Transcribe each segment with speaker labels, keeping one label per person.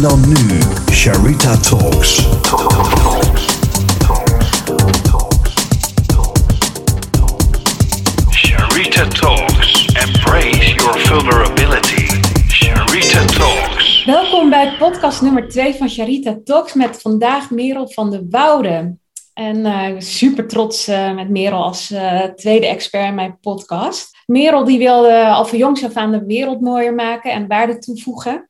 Speaker 1: En dan nu, Sharita Talks.
Speaker 2: Sharita Talks. Embrace your vulnerability. Sharita Talks.
Speaker 3: Welkom bij podcast nummer 2 van Sharita Talks met vandaag Merel van de Woude. En uh, ben super trots uh, met Merel als uh, tweede expert in mijn podcast. Merel die wilde al van jongs af aan de wereld mooier maken en waarde toevoegen.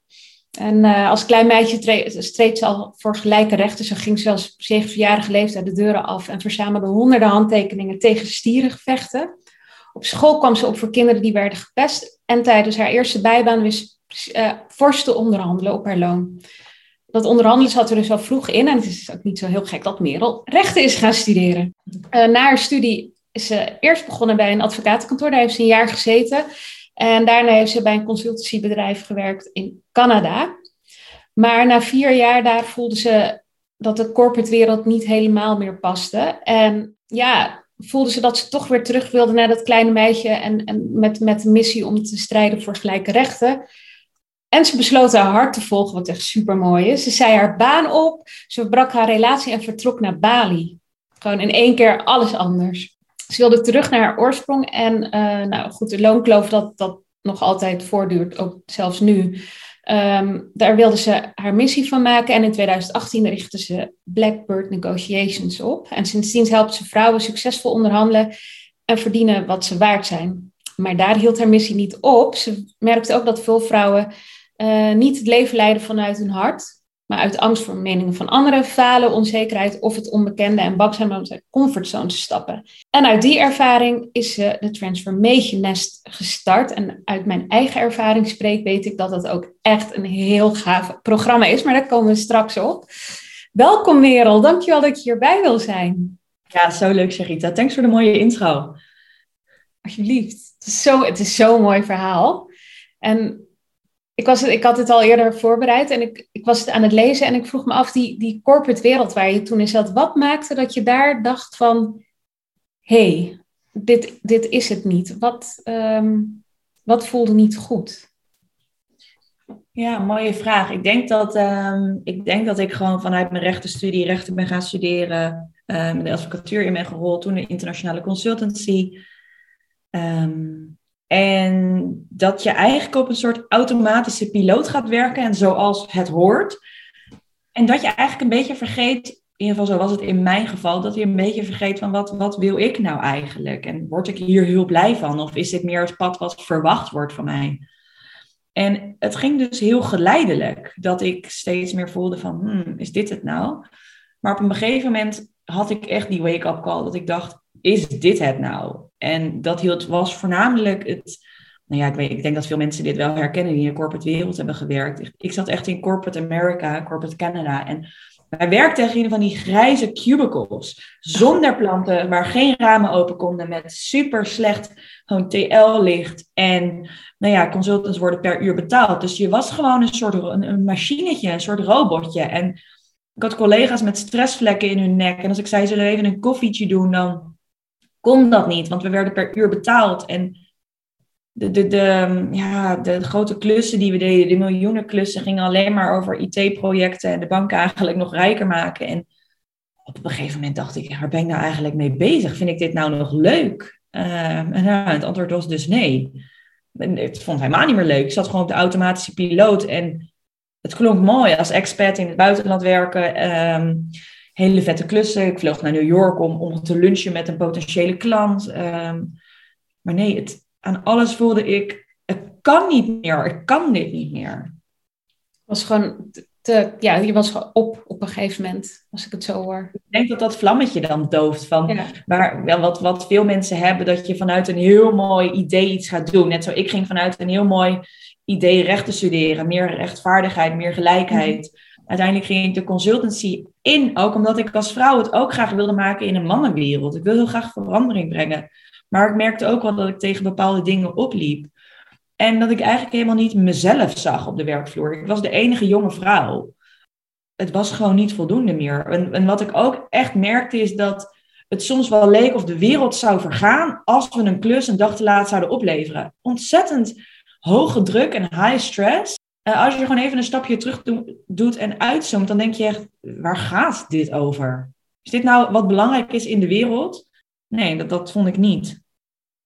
Speaker 3: En als klein meisje streed ze al voor gelijke rechten. Ze ging zelfs op 7-jarige leeftijd de deuren af en verzamelde honderden handtekeningen tegen stierengevechten. Op school kwam ze op voor kinderen die werden gepest. En tijdens haar eerste bijbaan wist uh, fors te onderhandelen op haar loon. Dat onderhandelen zat er dus al vroeg in. En het is ook niet zo heel gek dat Merel rechten is gaan studeren. Uh, na haar studie is ze eerst begonnen bij een advocatenkantoor. Daar heeft ze een jaar gezeten. En daarna heeft ze bij een consultancybedrijf gewerkt in Canada. Maar na vier jaar daar voelde ze dat de corporate wereld niet helemaal meer paste. En ja, voelde ze dat ze toch weer terug wilde naar dat kleine meisje en, en met, met de missie om te strijden voor gelijke rechten. En ze besloot haar hart te volgen, wat echt super mooi is. Ze zei haar baan op, ze brak haar relatie en vertrok naar Bali. Gewoon in één keer alles anders. Ze wilde terug naar haar oorsprong en uh, nou goed, de loonkloof dat, dat nog altijd voortduurt, ook zelfs nu. Um, daar wilde ze haar missie van maken en in 2018 richtte ze Blackbird Negotiations op. En sindsdien helpt ze vrouwen succesvol onderhandelen en verdienen wat ze waard zijn. Maar daar hield haar missie niet op. Ze merkte ook dat veel vrouwen uh, niet het leven leiden vanuit hun hart, maar uit angst voor meningen van anderen, falen, onzekerheid of het onbekende en bang zijn om uit comfortzone te stappen. En uit die ervaring is ze de Transformation Nest gestart. En uit mijn eigen ervaring spreek, weet ik dat dat ook echt een heel gaaf programma is, maar daar komen we straks op. Welkom Merel, dankjewel dat je hierbij wil zijn.
Speaker 4: Ja, zo leuk Sharita. Thanks voor de mooie intro.
Speaker 3: Alsjeblieft. Het is zo'n zo, zo mooi verhaal. En ik, was ik had het al eerder voorbereid en ik, ik was het aan het lezen en ik vroeg me af, die, die corporate wereld waar je toen in zat, wat maakte dat je daar dacht van, hé, hey, dit, dit is het niet. Wat, um, wat voelde niet goed?
Speaker 4: Ja, mooie vraag. Ik denk dat, um, ik, denk dat ik gewoon vanuit mijn rechtenstudie rechten ben gaan studeren, um, de advocatuur in ben gerold, toen de internationale consultancy. Um, en dat je eigenlijk op een soort automatische piloot gaat werken en zoals het hoort. En dat je eigenlijk een beetje vergeet, in ieder geval zo was het in mijn geval, dat je een beetje vergeet van wat, wat wil ik nou eigenlijk? En word ik hier heel blij van? Of is dit meer het pad wat verwacht wordt van mij? En het ging dus heel geleidelijk dat ik steeds meer voelde van, hmm, is dit het nou? Maar op een gegeven moment had ik echt die wake-up call dat ik dacht, is dit het nou? En dat hield, was voornamelijk het. Nou ja, ik, weet, ik denk dat veel mensen dit wel herkennen die in de corporate wereld hebben gewerkt. Ik zat echt in corporate America, corporate Canada. En wij werkten tegen een van die grijze cubicles. Zonder planten, waar geen ramen open konden. Met super slecht gewoon TL-licht. En nou ja, consultants worden per uur betaald. Dus je was gewoon een soort een, een machinetje, een soort robotje. En ik had collega's met stressvlekken in hun nek. En als ik zei, zullen we even een koffietje doen, dan kon dat niet, want we werden per uur betaald. En de, de, de, ja, de grote klussen die we deden, de miljoenen klussen, gingen alleen maar over IT-projecten en de banken eigenlijk nog rijker maken. En op een gegeven moment dacht ik, waar ben ik nou eigenlijk mee bezig? Vind ik dit nou nog leuk? Uh, en het antwoord was dus nee. Het vond helemaal niet meer leuk. Ik zat gewoon op de automatische piloot en het klonk mooi als expert in het buitenland werken. Um, hele vette klussen. Ik vloog naar New York om, om te lunchen met een potentiële klant. Ehm, maar nee, het, aan alles voelde ik, het kan niet meer, ik kan dit niet meer.
Speaker 3: was gewoon te, ja, je was op op een gegeven moment, als ik het zo hoor.
Speaker 4: Ik denk dat dat vlammetje dan dooft. Van, ja. waar, wel, wat, wat veel mensen hebben, dat je vanuit een heel mooi idee iets gaat doen. Net zo, ik ging vanuit een heel mooi idee rechten studeren. Meer rechtvaardigheid, meer gelijkheid. Mhm uiteindelijk ging ik de consultancy in, ook omdat ik als vrouw het ook graag wilde maken in een mannenwereld. Ik wil heel graag verandering brengen. Maar ik merkte ook wel dat ik tegen bepaalde dingen opliep. En dat ik eigenlijk helemaal niet mezelf zag op de werkvloer. Ik was de enige jonge vrouw. Het was gewoon niet voldoende meer. En, en wat ik ook echt merkte is dat het soms wel leek of de wereld zou vergaan als we een klus een dag te laat zouden opleveren. Ontzettend hoge druk en high stress. Eh, als je gewoon even een stapje terug do- doet en uitzoomt, dan denk je echt, waar gaat dit over? Is dit nou wat belangrijk is in de wereld? Nee, dat, dat vond ik niet.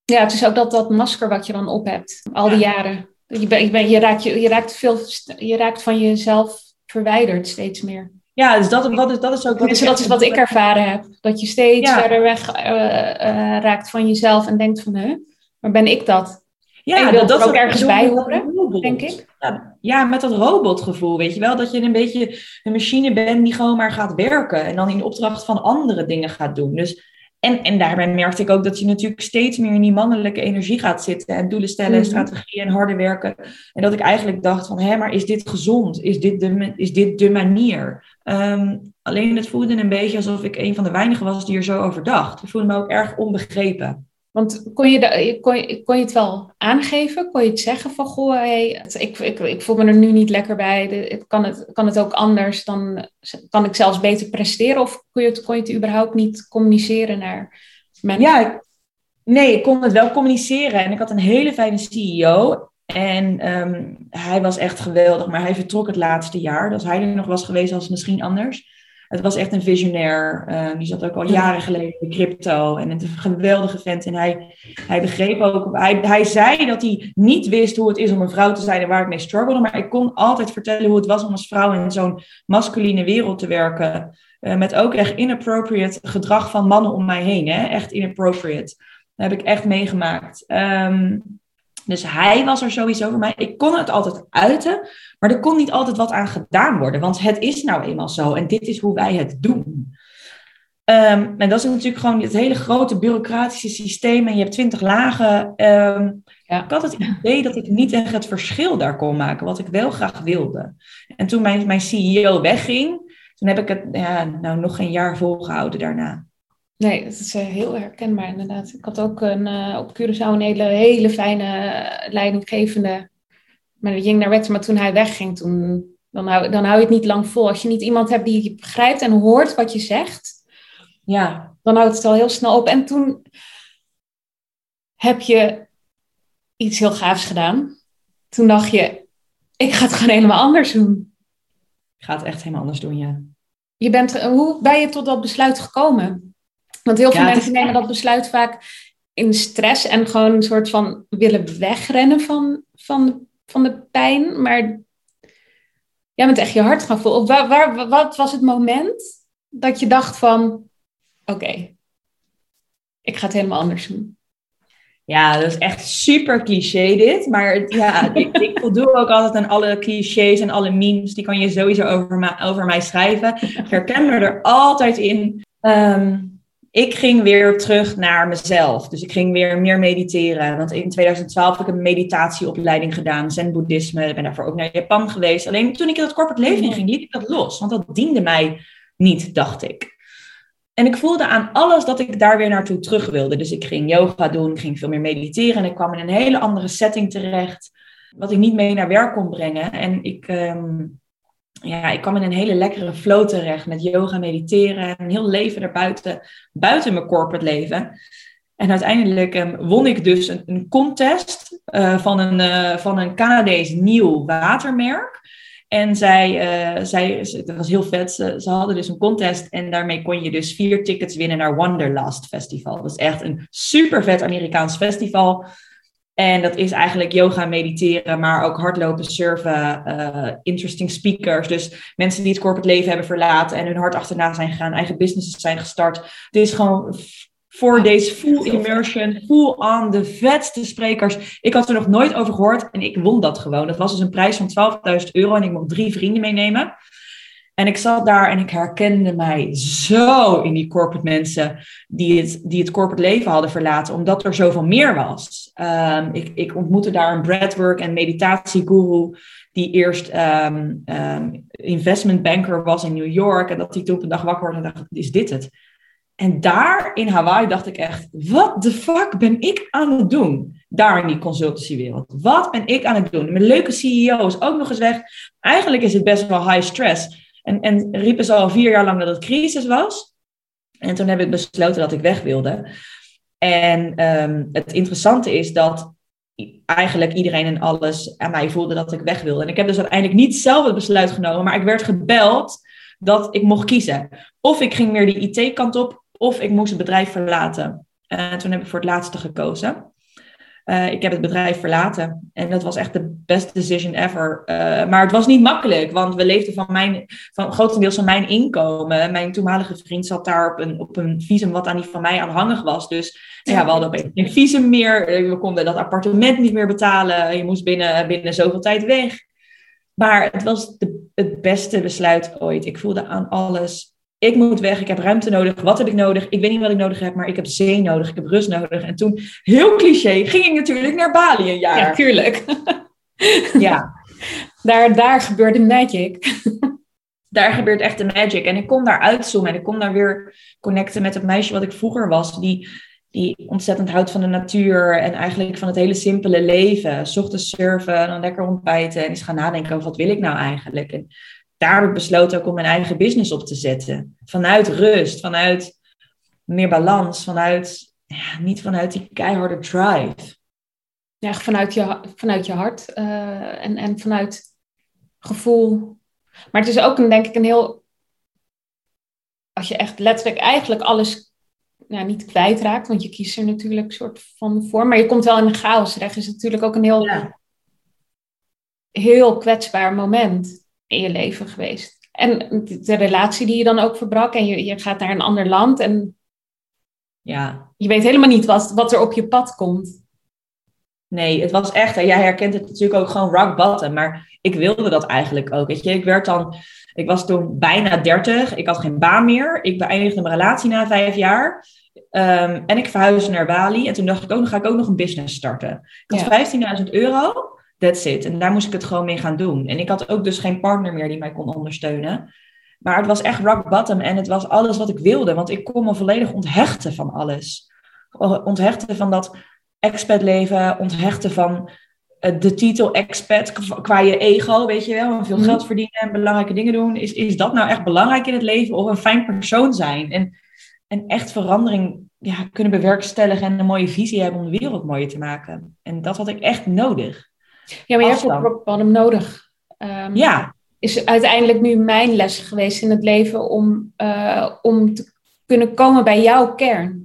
Speaker 3: Ja, het is ook dat, dat masker wat je dan op hebt, al die
Speaker 4: Ja.
Speaker 3: jaren. Je, ben, je, ben, je, raakt, je, je, raakt veel, je raakt van jezelf verwijderd steeds meer.
Speaker 4: Ja, dus dat, dat, is, dat is ook wat
Speaker 3: Tenminste, dat is wat ik ervaren heb. Dat je steeds
Speaker 4: Ja.
Speaker 3: verder weg eh, eh, raakt van jezelf en denkt van, hè, maar ben ik dat?
Speaker 4: Ja,
Speaker 3: En je wilt
Speaker 4: dat,
Speaker 3: er ook ergens bij
Speaker 4: ik
Speaker 3: horen. Denk ik.
Speaker 4: Ja, ja, met dat robotgevoel, weet je wel. Dat je een beetje een machine bent die gewoon maar gaat werken. En dan in opdracht van andere dingen gaat doen. Dus, en, en daarbij merkte ik ook dat je natuurlijk steeds meer in die mannelijke energie gaat zitten. En doelen stellen,
Speaker 3: Mhm.
Speaker 4: strategieën en harder werken. En dat ik eigenlijk dacht van, hé, maar is dit gezond? Is dit de, is dit de manier? Ehm, alleen het voelde een beetje alsof ik een van de weinigen was die er zo over dacht. Ik voelde me ook erg onbegrepen.
Speaker 3: Want kon je, kon, je, kon je het wel aangeven? Kon je het zeggen van, goh, ik, ik, ik voel me er nu niet lekker bij. Kan, het, kan het ook anders? Dan kan ik zelfs beter presteren? Of kon je het, kon je het überhaupt niet communiceren naar mensen?
Speaker 4: Ja, nee, ik kon het wel communiceren. En ik had een hele fijne CEO. En ehm, hij was echt geweldig, maar hij vertrok het laatste jaar. Dus hij er nog was geweest, was misschien anders. Het was echt een visionair. Ehm, die zat ook al jaren geleden in de crypto. En een geweldige vent. En hij, hij begreep ook... Hij, hij zei dat hij niet wist hoe het is om een vrouw te zijn en waar ik mee struggelde. Maar ik kon altijd vertellen hoe het was om als vrouw in zo'n masculine wereld te werken. Eh, met ook echt inappropriate gedrag van mannen om mij heen. Hè? Echt inappropriate. Dat heb ik echt meegemaakt. Ehm, dus hij was er sowieso voor mij. Ik kon het altijd uiten, maar er kon niet altijd wat aan gedaan worden. Want het is nou eenmaal zo en dit is hoe wij het doen. Ehm, en dat is natuurlijk gewoon het hele grote bureaucratische systeem. En je hebt twintig lagen. Ehm,
Speaker 3: Ja.
Speaker 4: Ik had het idee dat ik niet echt het verschil daar kon maken, wat ik wel graag wilde. En toen mijn, mijn CEO wegging, toen heb ik het ja, nou, nog geen jaar volgehouden daarna.
Speaker 3: Nee, dat is eh, heel herkenbaar inderdaad. Ik had ook een, eh, op Curaçao een hele, hele fijne eh, leidinggevende. Maar die ging naar weg, maar toen hij wegging, toen, dan, hou, dan hou je het niet lang vol. Als je niet iemand hebt die je begrijpt en hoort wat je zegt,
Speaker 4: Ja,
Speaker 3: dan houdt het al heel snel op. En toen heb je iets heel gaafs gedaan. Toen dacht je, ik ga het gewoon helemaal anders doen.
Speaker 4: ik ga het echt helemaal anders doen, ja.
Speaker 3: Je bent, hoe ben je tot dat besluit gekomen? Want heel veel
Speaker 4: Ja,
Speaker 3: mensen nemen dat besluit vaak in stress en gewoon een soort van willen wegrennen van, van, van de pijn. Maar jij bent echt je hart gaan voelen. Waar, waar, wat was het moment dat je dacht van, oké, ik ga het helemaal anders doen?
Speaker 4: Ja, dat is echt super cliché dit. Maar ja, ik, ik voldoe ook altijd aan alle clichés en alle memes. Die kan je sowieso over, over mij schrijven. Ik herken me er altijd in. Ehm, ik ging weer terug naar mezelf. Dus ik ging weer meer mediteren. Want in 2012 heb ik een meditatieopleiding gedaan. Zen-boeddhisme. Ik ben daarvoor ook naar Japan geweest. Alleen toen ik in het corporate leven in ging, liet ik dat los. Want dat diende mij niet, dacht ik. En ik voelde aan alles dat ik daar weer naartoe terug wilde. Dus ik ging yoga doen, ik ging veel meer mediteren. En ik kwam in een hele andere setting terecht. Wat ik niet mee naar werk kon brengen. En ik, ehm, ja, ik kwam in een hele lekkere flow terecht met yoga, mediteren. En een heel leven daarbuiten, buiten mijn corporate leven. En uiteindelijk ehm, won ik dus een, contest eh, van, een, eh, van een Canadees nieuw watermerk. En zij, eh, zij, het was heel vet, ze, ze hadden dus een contest en daarmee kon je dus vier tickets winnen naar Wanderlust Festival. Dat is echt een super vet Amerikaans festival. En dat is eigenlijk yoga, mediteren, maar ook hardlopen, surfen, eh, interesting speakers. Dus mensen die het corporate leven hebben verlaten en hun hart achterna zijn gegaan, eigen businesses zijn gestart. Het is gewoon voor deze full immersion, full on, de vetste sprekers. Ik had er nog nooit over gehoord en ik won dat gewoon. Dat was dus een prijs van 12.000 euro en ik mocht drie vrienden meenemen. En ik zat daar en ik herkende mij zo in die corporate mensen die het, die het corporate leven hadden verlaten, omdat er zoveel meer was. Um, ik, ik ontmoette daar een breathwork en meditatieguru die eerst um, um, investment banker was in New York en dat die toen op een dag wakker wordt en dacht, is dit het? En daar in Hawaii dacht ik echt, wat de fuck ben ik aan het doen? Daar in die consultancywereld. Wat ben ik aan het doen? Mijn leuke CEO is ook nog eens weg. Eigenlijk is het best wel high stress. En, en riepen ze al vier jaar lang dat het crisis was. En toen heb ik besloten dat ik weg wilde. En um, het interessante is dat eigenlijk iedereen en alles aan mij voelde dat ik weg wilde. En ik heb dus uiteindelijk niet zelf het besluit genomen, maar ik werd gebeld dat ik mocht kiezen. Of ik ging meer die IT-kant op, of ik moest het bedrijf verlaten. En toen heb ik voor het laatste gekozen. Uh, ik heb het bedrijf verlaten en dat was echt de best decision ever. Uh, maar het was niet makkelijk, want we leefden van, mijn, van grotendeels van mijn inkomen. Mijn toenmalige vriend zat daar op een, op een visum wat aan niet van mij aanhangig was. Dus ja, we hadden opeens geen visum meer. We konden dat appartement niet meer betalen. Je moest binnen, binnen zoveel tijd weg. Maar het was de, het beste besluit ooit. Ik voelde aan alles ik moet weg, ik heb ruimte nodig. Wat heb ik nodig? Ik weet niet wat ik nodig heb, maar ik heb zee nodig, ik heb rust nodig. En toen, heel cliché, ging ik natuurlijk naar Bali een jaar.
Speaker 3: Ja, tuurlijk.
Speaker 4: ja.
Speaker 3: Daar, daar gebeurde magic.
Speaker 4: daar gebeurt echt de magic. En ik kon daar uitzoomen en ik kon daar weer connecten met het meisje wat ik vroeger was. Die, die ontzettend houdt van de natuur en eigenlijk van het hele simpele leven. S ochtends surfen, dan lekker ontbijten en eens gaan nadenken over wat wil ik nou eigenlijk. En daar heb ik besloten ook om mijn eigen business op te zetten. Vanuit rust, vanuit meer balans, vanuit, ja, niet vanuit die keiharde drive.
Speaker 3: Ja, vanuit je, vanuit je hart uh, en, en vanuit gevoel. Maar het is ook een, denk ik een heel. Als je echt letterlijk eigenlijk alles nou, niet kwijtraakt, want je kiest er natuurlijk een soort van voor, maar je komt wel in een chaos terecht, is natuurlijk ook een heel,
Speaker 4: ja.
Speaker 3: heel kwetsbaar moment in je leven geweest. En de relatie die je dan ook verbrak en je, je gaat naar een ander land en
Speaker 4: ja.
Speaker 3: je weet helemaal niet wat, wat er op je pad komt.
Speaker 4: Nee, het was echt, jij herkent het natuurlijk ook gewoon rock bottom, maar ik wilde dat eigenlijk ook. Weet je, ik werd dan, ik was toen bijna 30, ik had geen baan meer, ik beëindigde mijn relatie na vijf jaar. Um, en ik verhuisde naar Bali. En toen dacht ik ook, dan ga ik ook nog een business starten. Ik had ja. 15.000 euro. That's it. En daar moest ik het gewoon mee gaan doen. En ik had ook dus geen partner meer die mij kon ondersteunen. Maar het was echt rock bottom en het was alles wat ik wilde. Want ik kon me volledig onthechten van alles. Onthechten van dat expat leven, onthechten van eh, de titel expat qua je ego, weet je wel. Veel mhm. geld verdienen en belangrijke dingen doen. Is, is dat nou echt belangrijk in het leven? Of een fijn persoon zijn? En, en echt verandering ja, kunnen bewerkstelligen en een mooie visie hebben om de wereld mooier te maken. En dat had ik echt nodig.
Speaker 3: Ja, maar je hebt rock bottom nodig.
Speaker 4: Um, ja.
Speaker 3: Is uiteindelijk nu mijn les geweest in het leven om, uh, om te kunnen komen bij jouw kern.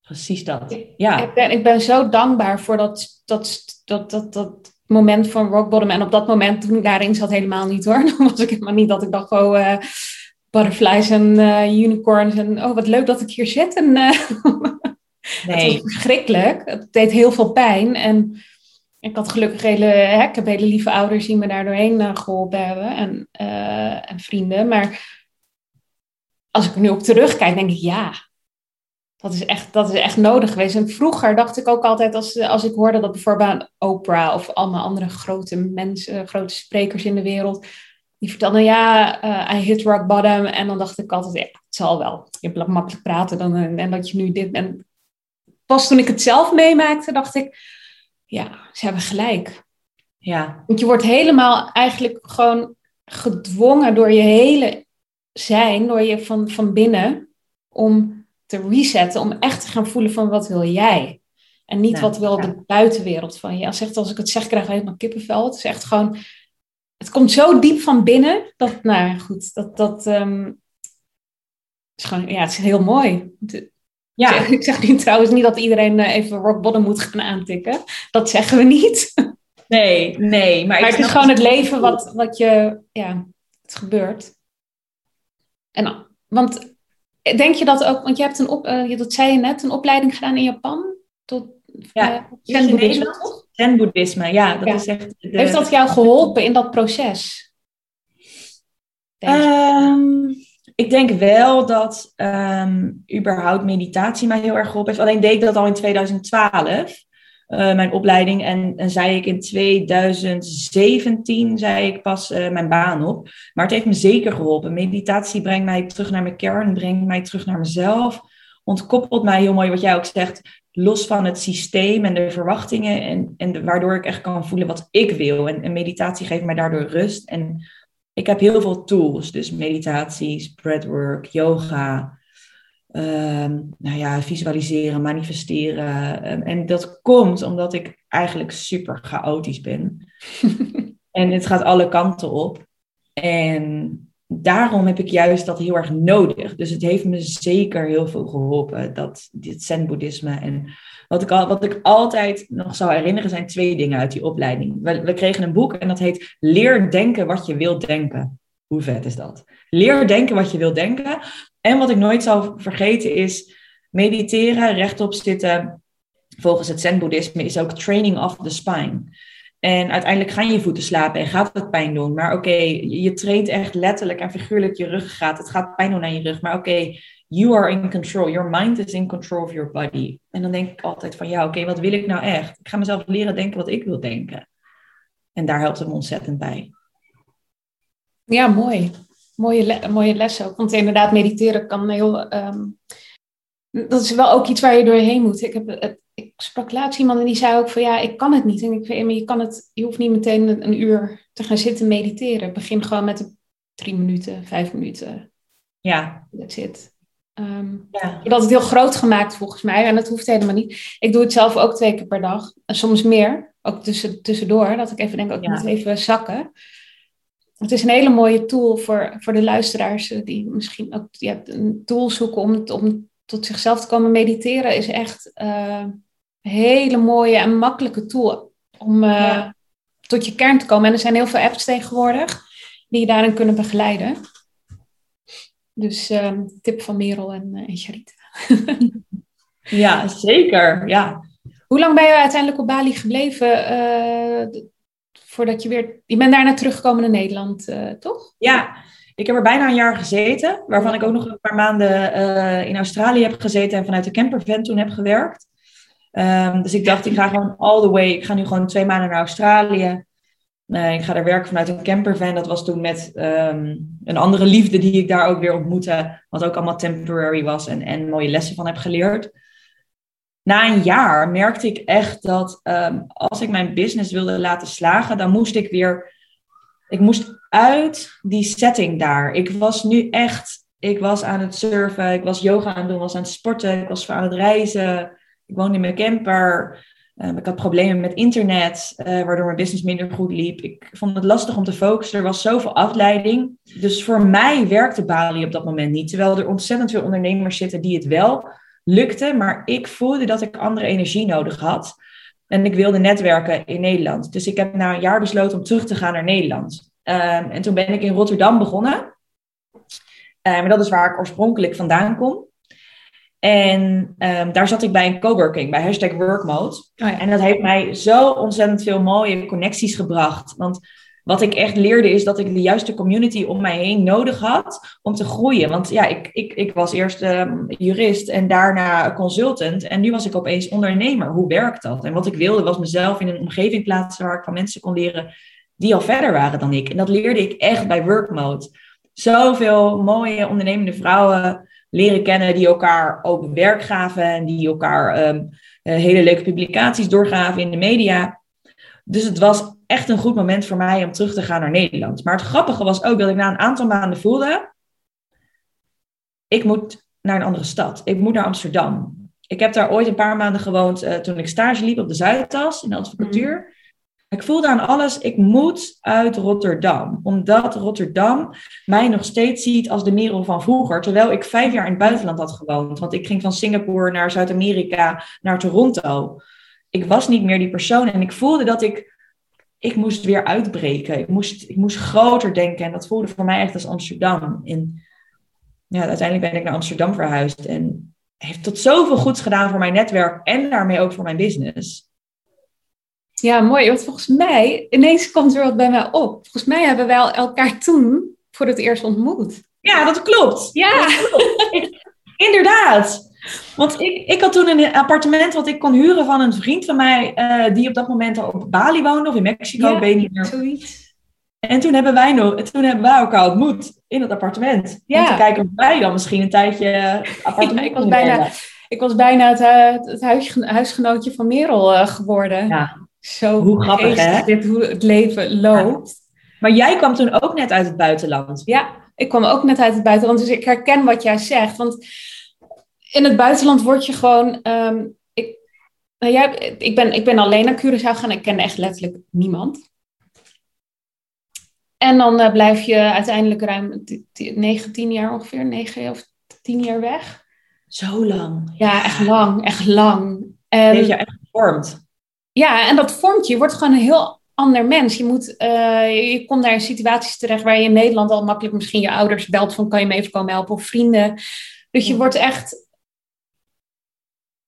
Speaker 4: Precies dat. Ja.
Speaker 3: Ik ben, ik ben zo dankbaar voor dat, dat, dat, dat, dat moment van rock bottom. En op dat moment, toen ik daarin zat, helemaal niet hoor. Dan was ik helemaal niet dat ik dacht, oh, uh, butterflies en uh, unicorns. En oh, wat leuk dat ik hier zit. En, nee. Het was verschrikkelijk. Het deed heel veel pijn. En ik had gelukkig hele, hè, heb hele lieve ouders die me daar doorheen uh, geholpen hebben en, uh, en vrienden. Maar als ik er nu op terugkijk, denk ik ja, dat is echt, dat is echt nodig geweest. En vroeger dacht ik ook altijd, als, als ik hoorde dat bijvoorbeeld Oprah of allemaal andere grote mensen, grote sprekers in de wereld, die vertelden ja, uh, I hit rock bottom. En dan dacht ik altijd, ja, het zal wel. Je hebt makkelijk praten dan, en dat je nu dit. En pas toen ik het zelf meemaakte, dacht ik ja, ze hebben gelijk.
Speaker 4: Ja.
Speaker 3: Want je wordt helemaal eigenlijk gewoon gedwongen door je hele zijn, door je van, van binnen, om te resetten, om echt te gaan voelen van wat wil jij? En niet wat wil de buitenwereld van je. Als, echt, als ik het zeg, krijg ik helemaal kippenvel. Het is echt gewoon, het komt zo diep van binnen, dat, nou goed, dat, dat um, is gewoon, ja, het is heel mooi. Ja. Ik zeg nu trouwens niet dat iedereen eh, even rock bottom moet gaan aantikken. Dat zeggen we niet.
Speaker 4: Nee, nee.
Speaker 3: Maar, maar het is gewoon het leven wat, wat je, ja, het gebeurt. En, want denk je dat ook, want je hebt een op, uh, dat zei je net, een opleiding gedaan in Japan tot
Speaker 4: ja, uh, zen-boeddhisme, toch? Zen-boeddhisme, ja, dat is echt.
Speaker 3: De... Heeft dat jou geholpen in dat proces?
Speaker 4: Um, ik denk wel dat um, überhaupt meditatie mij heel erg geholpen heeft. Alleen deed ik dat al in 2012, uh, eh, mijn opleiding. En, en zei ik in 2017, zei ik pas uh, mijn baan op. Maar het heeft me zeker geholpen. Meditatie brengt mij terug naar mijn kern, brengt mij terug naar mezelf. Ontkoppelt mij heel mooi, wat jij ook zegt, los van het systeem en de verwachtingen. En, en waardoor ik echt kan voelen wat ik wil. En, en meditatie geeft mij daardoor rust. En ik heb heel veel tools, dus meditaties, breathwork, yoga. ehm, nou ja, visualiseren, manifesteren. Ehm, en dat komt omdat ik eigenlijk super chaotisch ben. en het gaat alle kanten op. En daarom heb ik juist dat heel erg nodig. Dus het heeft me zeker heel veel geholpen, dat, dit zen-boeddhisme. En wat ik, al, wat ik altijd nog zou herinneren zijn twee dingen uit die opleiding. We, we kregen een boek en dat heet Leer denken wat je wilt denken. Hoe vet is dat? Leer denken wat je wilt denken. En wat ik nooit zal vergeten is mediteren, rechtop zitten. Volgens het zen-boeddhisme is ook training of the spine. En uiteindelijk gaan je voeten slapen en gaat het pijn doen. Maar oké, je traint echt letterlijk en figuurlijk je ruggengraat. Het gaat pijn doen aan je rug. Maar oké, you are in control. Your mind is in control of your body. En dan denk ik altijd van ja, oké, wat wil ik nou echt? Ik ga mezelf leren denken wat ik wil denken. En daar helpt het me ontzettend bij.
Speaker 3: Ja, mooi. Mooie, le mooie les ook. Want inderdaad, mediteren kan heel. Ehm, dat is wel ook iets waar je doorheen moet. Ik, heb, het, ik sprak laatst iemand en die zei ook van ja, ik kan het niet. En ik weet, maar je kan het, je hoeft niet meteen een, uur te gaan zitten mediteren. Begin gewoon met drie minuten, vijf minuten.
Speaker 4: Ja.
Speaker 3: Dat zit. Um, ja. Dat het heel groot gemaakt volgens mij. En dat hoeft helemaal niet. Ik doe het zelf ook twee keer per dag. En soms meer. Ook tussen, tussendoor. Dat ik even denk, oh, ik moet even zakken het is een hele mooie tool voor, voor de luisteraars eh, die misschien ook ja, een tool zoeken om, om tot zichzelf te komen mediteren. Is echt uh, een hele mooie en makkelijke tool om uh, tot je kern te komen. En er zijn heel veel apps tegenwoordig die je daarin kunnen begeleiden. Dus uh, tip van Merel en, en Charita.
Speaker 4: ja, zeker. Ja.
Speaker 3: Hoe lang ben je uiteindelijk op Bali gebleven? voordat je weer... Je bent daarna teruggekomen naar Nederland, uh, toch?
Speaker 4: Ja, ik heb er bijna een jaar gezeten. Waarvan ik ook nog een paar maanden uh, in Australië heb gezeten. En vanuit de campervan toen heb gewerkt. Um, dus ik dacht, ik ga gewoon all the way. Ik ga nu gewoon twee maanden naar Australië. Ik ga daar werken vanuit een campervan. Dat was toen met um, een andere liefde die ik daar ook weer ontmoette. Wat ook allemaal temporary was en, en mooie lessen van heb geleerd na een jaar merkte ik echt dat um, als ik mijn business wilde laten slagen, dan moest ik weer, ik moest uit die setting daar. Ik was nu echt, ik was aan het surfen, ik was yoga aan het doen, was aan het sporten, ik was aan het reizen, ik woonde in mijn camper. Um, ik had problemen met internet, uh, waardoor mijn business minder goed liep. Ik vond het lastig om te focussen. Er was zoveel afleiding. Dus voor mij werkte Bali op dat moment niet. Terwijl er ontzettend veel ondernemers zitten die het wel lukte, maar ik voelde dat ik andere energie nodig had. En ik wilde netwerken in Nederland. Dus ik heb na een jaar besloten om terug te gaan naar Nederland. Um, en toen ben ik in Rotterdam begonnen. Um, dat is waar ik oorspronkelijk vandaan kom. En um, daar zat ik bij een coworking, bij hashtag workmode. Oh ja. En dat heeft mij zo ontzettend veel mooie connecties gebracht. Want wat ik echt leerde is dat ik de juiste community om mij heen nodig had om te groeien. Want ja, ik, ik, ik was eerst um, jurist en daarna consultant. En nu was ik opeens ondernemer. Hoe werkt dat? En wat ik wilde was mezelf in een omgeving plaatsen waar ik van mensen kon leren die al verder waren dan ik. En dat leerde ik echt bij Workmode. Zoveel mooie ondernemende vrouwen leren kennen die elkaar ook werk gaven en die elkaar um, hele leuke publicaties doorgaven in de media. Dus het was echt een goed moment voor mij om terug te gaan naar Nederland. Maar het grappige was ook dat ik na een aantal maanden voelde, ik moet naar een andere stad. Ik moet naar Amsterdam. Ik heb daar ooit een paar maanden gewoond uh, toen ik stage liep op de Zuidas in de advocatuur. Ik voelde aan alles, ik moet uit Rotterdam. Omdat Rotterdam mij nog steeds ziet als de Merel van vroeger. Terwijl ik vijf jaar in het buitenland had gewoond. Want ik ging van Singapore naar Zuid-Amerika, naar Toronto. Ik was niet meer die persoon en ik voelde dat ik ik moest weer uitbreken. Ik moest, ik moest groter denken. En dat voelde voor mij echt als Amsterdam. En ja, uiteindelijk ben ik naar Amsterdam verhuisd. En heeft tot zoveel goeds gedaan voor mijn netwerk. En daarmee ook voor mijn business.
Speaker 3: Ja, mooi. Want volgens mij, ineens komt er wat bij mij op. Volgens mij hebben wij elkaar toen voor het eerst ontmoet.
Speaker 4: Ja, dat klopt.
Speaker 3: Ja. Dat
Speaker 4: klopt. Inderdaad. Want ik, ik had toen een appartement wat ik kon huren van een vriend van mij, uh, die op dat moment al op Bali woonde of in Mexico, ja, weet niet meer.
Speaker 3: Zoiets.
Speaker 4: En toen hebben wij nog, toen hebben wij elkaar ontmoet in het appartement. Ja. Om te kijken of wij dan misschien een tijdje appartement
Speaker 3: ja, ik was bijna, ik was bijna het, uh, het huis, huisgenootje van Merel uh, geworden.
Speaker 4: Ja.
Speaker 3: Zo
Speaker 4: hoe grappig hè?
Speaker 3: Dit, hoe het leven loopt.
Speaker 4: Maar jij kwam toen ook net uit het buitenland.
Speaker 3: Ja, ik kwam ook net uit het buitenland. Dus ik herken wat jij zegt. Want in het buitenland word je gewoon. ehm, ik, nou ja, ik, ben, ik ben alleen naar Curaçao gegaan. Ik kende echt letterlijk niemand. En dan eh, blijf je uiteindelijk ruim t- t- 19 jaar ongeveer, 9 of 10 jaar weg.
Speaker 4: Zo lang.
Speaker 3: Ja, echt lang, echt lang. En,
Speaker 4: Heeft je echt gevormd.
Speaker 3: Ja, en dat vormt je. Je wordt gewoon een heel ander mens. Je, moet, eh, je komt naar in situaties terecht waar je in Nederland al makkelijk misschien je ouders belt van kan je me even komen helpen of vrienden. Dus je wordt echt.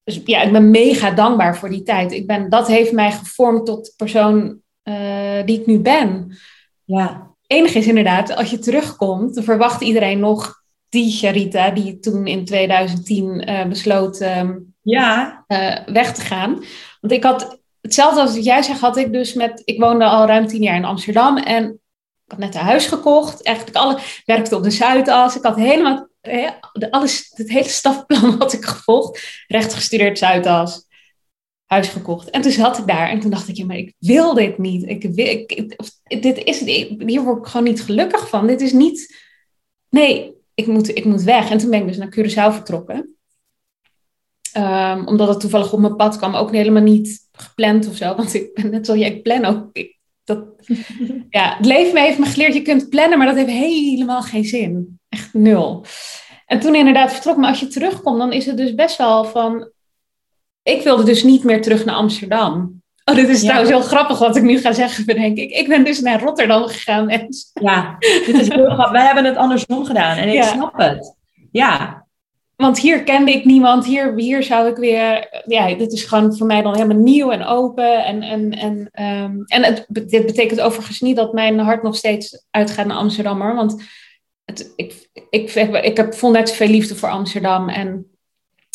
Speaker 3: Dus ja, ik ben mega dankbaar voor die tijd. Ik ben, dat heeft mij gevormd tot de persoon eh, die ik nu ben.
Speaker 4: Ja.
Speaker 3: Enig is inderdaad, als je terugkomt, dan verwacht iedereen nog die Charita die toen in 2010 eh, besloot ehm,
Speaker 4: Ja.
Speaker 3: weg te gaan. Want ik had hetzelfde als wat jij zegt, had ik dus met. Ik woonde al ruim tien jaar in Amsterdam en ik had net een huis gekocht. Eigenlijk alle werkte op de Zuidas. Ik had helemaal alles, het hele stafplan had ik gevolgd. Recht gestudeerd Zuidas. Huis gekocht. En toen zat ik daar en toen dacht ik, ja, maar ik wil dit niet. Ik wil, ik, dit is, hier word ik gewoon niet gelukkig van. Dit is niet. Nee, ik moet, ik moet weg. En toen ben ik dus naar Curaçao vertrokken. Ehm, omdat het toevallig op mijn pad kwam, ook helemaal niet gepland of zo. Want ik ben net zoals jij, ik plan ook. Ik, dat, ja, het leven heeft me geleerd, je kunt plannen, maar dat heeft helemaal geen zin. Echt nul. En toen inderdaad vertrok, maar als je terugkomt, dan is het dus best wel van... Ik wilde dus niet meer terug naar Amsterdam. Oh, dit is
Speaker 4: Ja.
Speaker 3: trouwens heel grappig wat ik nu ga zeggen, bedenk ik. Ik ben dus naar Rotterdam gegaan en
Speaker 4: Ja. Dit is heel grappig. Wij hebben het andersom gedaan en ik
Speaker 3: Ja.
Speaker 4: snap het. Ja.
Speaker 3: Want hier kende ik niemand. Hier, hier zou ik weer. Ja, dit is gewoon voor mij dan helemaal nieuw en open. En, en, en, ehm, en het, dit betekent overigens niet dat mijn hart nog steeds uitgaat naar Amsterdam. Hoor, want het, ik, ik, ik, ik heb vol net zoveel liefde voor Amsterdam. En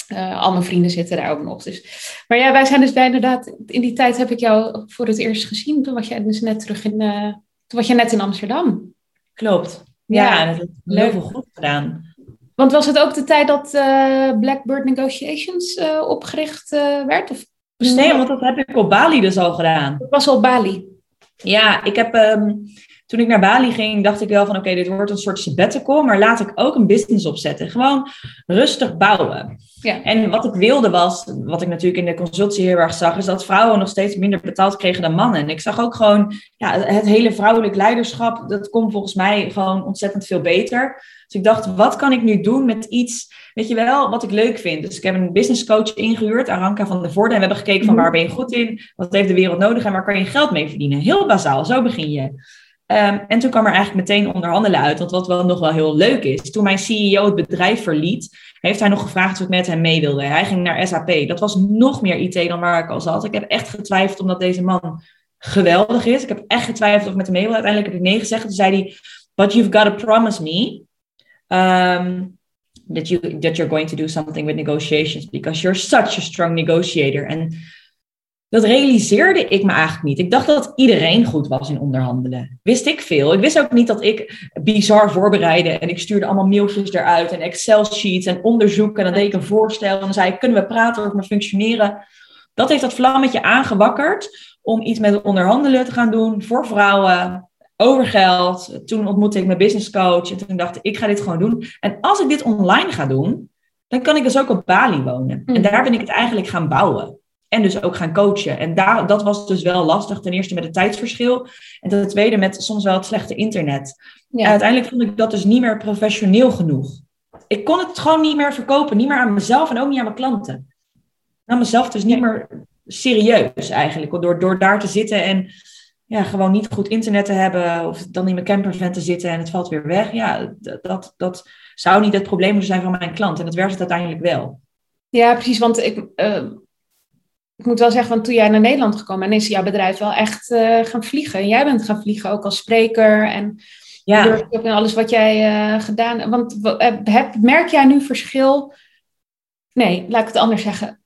Speaker 3: eh, al mijn vrienden zitten daar ook nog. Dus. Maar ja, wij zijn dus bij inderdaad. In die tijd heb ik jou voor het eerst gezien. Toen was jij dus net terug in. eh, toen was je net in Amsterdam.
Speaker 4: Klopt. Ja, heeft heel veel goed gedaan.
Speaker 3: Want was het ook de tijd dat eh, Blackbird Negotiations eh, opgericht eh, werd? Of
Speaker 4: Nee, want dat heb ik op Bali dus al gedaan.
Speaker 3: Het was al Bali.
Speaker 4: Ja, ik heb, ehm, toen ik naar Bali ging, dacht ik wel van oké, dit wordt een soort sabbatical, maar laat ik ook een business opzetten. Gewoon rustig bouwen.
Speaker 3: Ja.
Speaker 4: En wat ik wilde was, wat ik natuurlijk in de consultie heel erg zag, is dat vrouwen nog steeds minder betaald kregen dan mannen. En ik zag ook gewoon, ja, het hele vrouwelijk leiderschap, dat komt volgens mij gewoon ontzettend veel beter. Dus ik dacht, wat kan ik nu doen met iets, weet je wel, wat ik leuk vind. Dus ik heb een business coach ingehuurd, Aranka van der Voorde. En we hebben gekeken van
Speaker 3: Mhm.
Speaker 4: waar ben je goed in, wat heeft de wereld nodig en waar kan je geld mee verdienen. Heel bazaal, zo begin je. Ehm, en toen kwam er eigenlijk meteen onderhandelen uit. Want wat wel nog wel heel leuk is, toen mijn CEO het bedrijf verliet, heeft hij nog gevraagd of ik met hem mee wilde. Hij ging naar SAP. Dat was nog meer IT dan waar ik al zat. Ik heb echt getwijfeld omdat deze man geweldig is. Ik heb echt getwijfeld of ik met hem mee wilde. Uiteindelijk heb ik nee gezegd. Toen zei hij, but you've got to promise me um, that, you, that you're going to do something with negotiations because you're such a strong negotiator. En dat realiseerde ik me eigenlijk niet. Ik dacht dat iedereen goed was in onderhandelen. Wist ik veel. Ik wist ook niet dat ik bizar voorbereidde. En ik stuurde allemaal mailtjes eruit en Excel-sheets en onderzoeken. En dan deed ik een voorstel en dan zei ik, kunnen we praten over mijn functioneren? Dat heeft dat vlammetje aangewakkerd om iets met onderhandelen te gaan doen voor vrouwen, over geld. Toen ontmoette ik mijn business coach en toen dacht ik, ik ga dit gewoon doen. En als ik dit online ga doen, dan kan ik dus ook op Bali wonen. En daar ben ik het eigenlijk gaan bouwen. En dus ook gaan coachen. En daar, dat was dus wel lastig. Ten eerste met het tijdsverschil. En ten tweede met soms wel het slechte internet.
Speaker 3: Ja.
Speaker 4: En uiteindelijk vond ik dat dus niet meer professioneel genoeg. Ik kon het gewoon niet meer verkopen. Niet meer aan mezelf en ook niet aan mijn klanten. Aan mezelf dus niet meer serieus eigenlijk. Door, door daar te zitten en ja, gewoon niet goed internet te hebben. Of dan in mijn campervan te zitten en het valt weer weg. Ja, dat, dat zou niet het probleem moeten zijn van mijn klant. En dat werd het uiteindelijk wel.
Speaker 3: Ja, precies. Want ik, uh, ik moet wel zeggen, want toen jij naar Nederland gekomen bent, is jouw bedrijf wel echt uh, gaan vliegen. En jij bent gaan vliegen ook als spreker en
Speaker 4: ja.
Speaker 3: en alles wat jij uh, gedaan hebt. Want heb, merk jij nu verschil? Nee, laat ik het anders zeggen.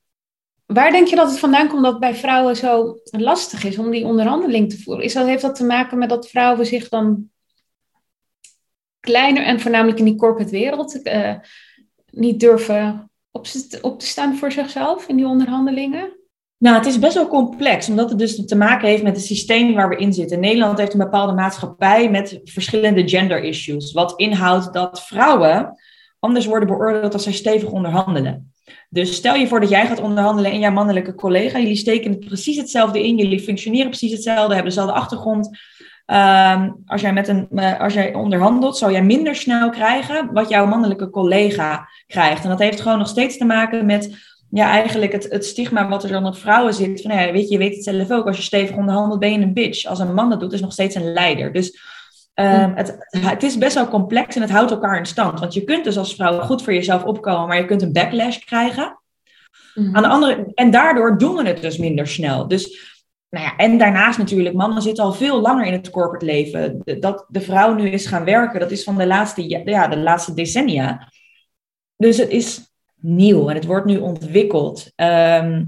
Speaker 3: Waar denk je dat het vandaan komt dat bij vrouwen zo lastig is om die onderhandeling te voeren? Is dat, heeft dat te maken met dat vrouwen zich dan kleiner en voornamelijk in die corporate wereld uh, niet durven op, op te staan voor zichzelf in die onderhandelingen?
Speaker 4: Nou, het is best wel complex, omdat het dus te maken heeft met het systeem waar we in zitten. Nederland heeft een bepaalde maatschappij met verschillende gender issues. Wat inhoudt dat vrouwen anders worden beoordeeld als zij stevig onderhandelen. Dus stel je voor dat jij gaat onderhandelen en jouw mannelijke collega. Jullie steken precies hetzelfde in. Jullie functioneren precies hetzelfde, hebben dezelfde achtergrond. Ehm, als, jij met een, eh, als jij onderhandelt, zou jij minder snel krijgen wat jouw mannelijke collega krijgt. En dat heeft gewoon nog steeds te maken met ja, eigenlijk het, het stigma wat er dan op vrouwen zit. Van, ja, weet je, je weet het zelf ook. Als je stevig onderhandelt, ben je een bitch. Als een man dat doet, is nog steeds een leider. Dus ehm, hm. het, het is best wel complex en het houdt elkaar in stand. Want je kunt dus als vrouw goed voor jezelf opkomen, maar je kunt een backlash krijgen. Mhm. Aan de andere, en daardoor doen we het dus minder snel. Dus nou ja, en daarnaast natuurlijk, mannen zitten al veel langer in het corporate leven. Dat de vrouw nu is gaan werken, dat is van de laatste, ja, de laatste decennia. Dus het is nieuw en het wordt nu ontwikkeld. Ehm,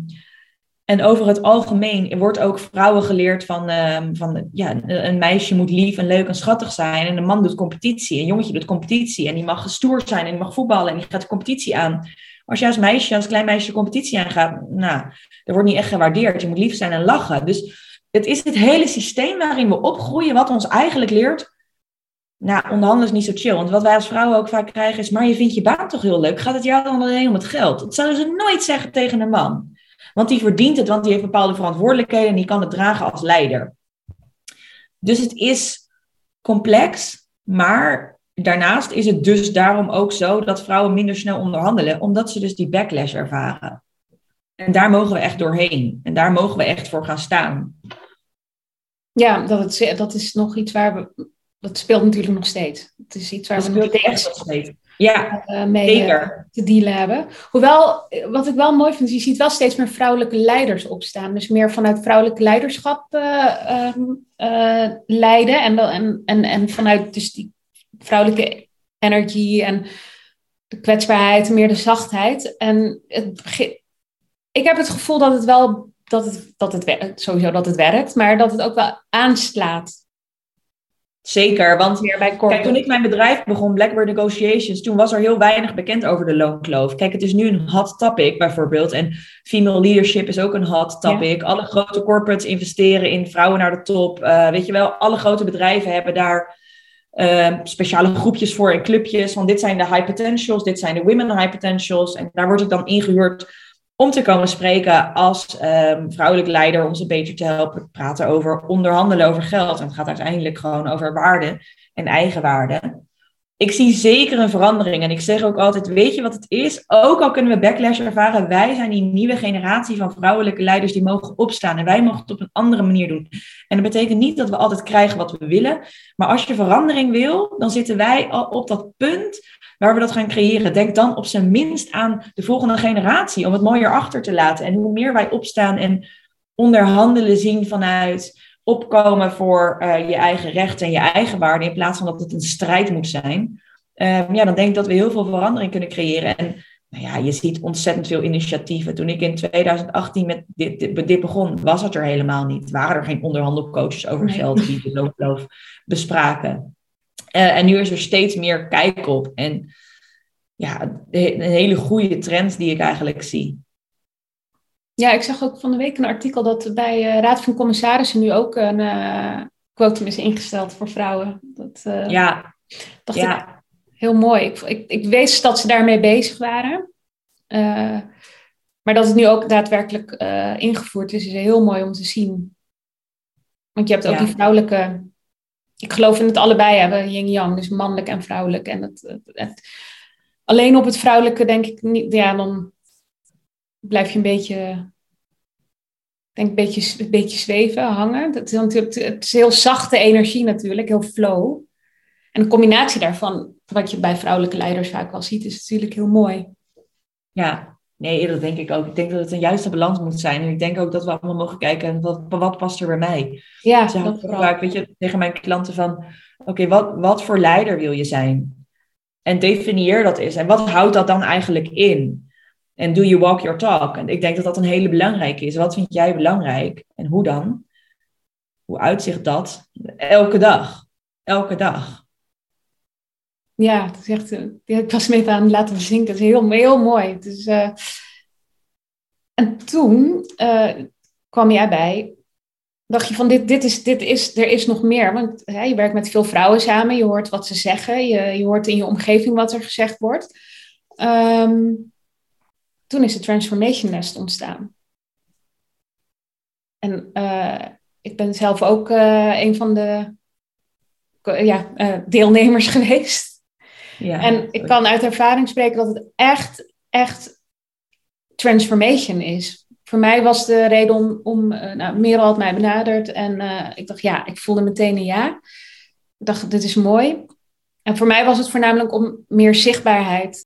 Speaker 4: en over het algemeen wordt ook vrouwen geleerd van, um, van ja, een meisje moet lief en leuk en schattig zijn. En een man doet competitie. Een jongetje doet competitie. En die mag gestoerd zijn en die mag voetballen en die gaat de competitie aan. Als je als meisje, als klein meisje de competitie aangaat, nou, dat wordt niet echt gewaardeerd. Je moet lief zijn en lachen. Dus het is het hele systeem waarin we opgroeien, wat ons eigenlijk leert. Nou, onderhandelen is niet zo chill. Want wat wij als vrouwen ook vaak krijgen is, maar je vindt je baan toch heel leuk. Gaat het jou dan alleen om het geld? Dat zouden ze nooit zeggen tegen een man. Want die verdient het, want die heeft bepaalde verantwoordelijkheden en die kan het dragen als leider. Dus het is complex, maar daarnaast is het dus daarom ook zo dat vrouwen minder snel onderhandelen, omdat ze dus die backlash ervaren. En daar mogen we echt doorheen. En daar mogen we echt voor gaan staan.
Speaker 3: Ja, dat, het, dat is nog iets waar we. Dat speelt natuurlijk nog steeds. Het is iets waar
Speaker 4: dat
Speaker 3: we nog
Speaker 4: steeds ja,
Speaker 3: uh, mee uh, te dealen hebben. Hoewel, wat ik wel mooi vind, is je ziet wel steeds meer vrouwelijke leiders opstaan. Dus meer vanuit vrouwelijke leiderschap uh, leiden. En, en, en, en vanuit dus die vrouwelijke energie en de kwetsbaarheid, meer de zachtheid. En het ik heb het gevoel dat het wel, dat het, dat het werkt, sowieso dat het werkt, maar dat het ook wel aanslaat.
Speaker 4: Zeker, want kijk, toen ik mijn bedrijf begon, Blackbird Negotiations, toen was er heel weinig bekend over de loonkloof. Kijk, het is nu een hot topic bijvoorbeeld. En female leadership is ook een hot topic. Alle grote corporates investeren in vrouwen naar de top. Uh, weet je wel, alle grote bedrijven hebben daar uh, speciale groepjes voor en clubjes. Want dit zijn de high potentials, dit zijn de women high potentials. En daar wordt ik dan ingehuurd om te komen spreken als um, vrouwelijk leider, om ze beter te helpen praten over onderhandelen over geld. En het gaat uiteindelijk gewoon over waarde en eigenwaarde. Ik zie zeker een verandering en ik zeg ook altijd, weet je wat het is? Ook al kunnen we backlash ervaren, wij zijn die nieuwe generatie van vrouwelijke leiders die mogen opstaan en wij mogen het op een andere manier doen. En dat betekent niet dat we altijd krijgen wat we willen, maar als je verandering wil, dan zitten wij al op dat punt waar we dat gaan creëren. Denk dan op zijn minst aan de volgende generatie om het mooier achter te laten. En hoe meer wij opstaan en onderhandelen zien vanuit opkomen voor uh, je eigen rechten en je eigen waarden, in plaats van dat het een strijd moet zijn, uh, ja, dan denk ik dat we heel veel verandering kunnen creëren. En nou ja, je ziet ontzettend veel initiatieven. Toen ik in 2018 met dit, dit, dit begon, was het er helemaal niet. Waren er geen onderhandelcoaches over geld die de loonkloof bespraken. Uh, en nu is er steeds meer kijk op. En ja, een hele goede trend die ik eigenlijk zie.
Speaker 3: Ja, ik zag ook van de week een artikel dat bij uh, Raad van Commissarissen nu ook een uh, quotum is ingesteld voor vrouwen. Dat,
Speaker 4: uh, ja.
Speaker 3: dacht ja. ik heel mooi. Ik, ik, ik wist dat ze daarmee bezig waren. maar dat het nu ook daadwerkelijk ingevoerd is, is heel mooi om te zien. Want je hebt ook ja. die vrouwelijke ik geloof in het allebei hebben, yin-yang, dus mannelijk en vrouwelijk. En het, het, alleen op het vrouwelijke denk ik niet, ja, dan blijf je een beetje, denk een beetje, een beetje zweven, hangen. Het is, natuurlijk, het is heel zachte energie natuurlijk, heel flow. En de combinatie daarvan, wat je bij vrouwelijke leiders vaak wel ziet, is natuurlijk heel mooi.
Speaker 4: Ja, Nee, dat denk ik ook. Ik denk dat het een juiste balans moet zijn. En ik denk ook dat we allemaal mogen kijken, wat, wat past er bij mij?
Speaker 3: Ja,
Speaker 4: zeg dat vaak, weet je, tegen mijn klanten van, oké, wat, wat voor leider wil je zijn? En definieer dat eens. En wat houdt dat dan eigenlijk in? En do you walk your talk? En ik denk dat dat een hele belangrijke is. Wat vind jij belangrijk? En hoe dan? Hoe uitzicht dat? Elke dag. Elke dag.
Speaker 3: Ja, het is echt, uh, ik was me even aan het laten zinken. Het is heel, heel mooi. Dus, en toen uh, kwam jij bij. Dacht je van, dit, dit is, dit is, er is nog meer. Want hè, je werkt met veel vrouwen samen. Je hoort wat ze zeggen. Je, je hoort in je omgeving wat er gezegd wordt. Um, toen is de Transformation Nest ontstaan. En uh, ik ben zelf ook uh, een van de ja, uh, deelnemers geweest. Ja, en ik kan uit ervaring spreken dat het echt, echt transformation is. Voor mij was de reden om, om nou, Merel had mij benaderd en ik dacht ja, ik voelde meteen een ja. Ik dacht, dit is mooi. En voor mij was het voornamelijk om meer zichtbaarheid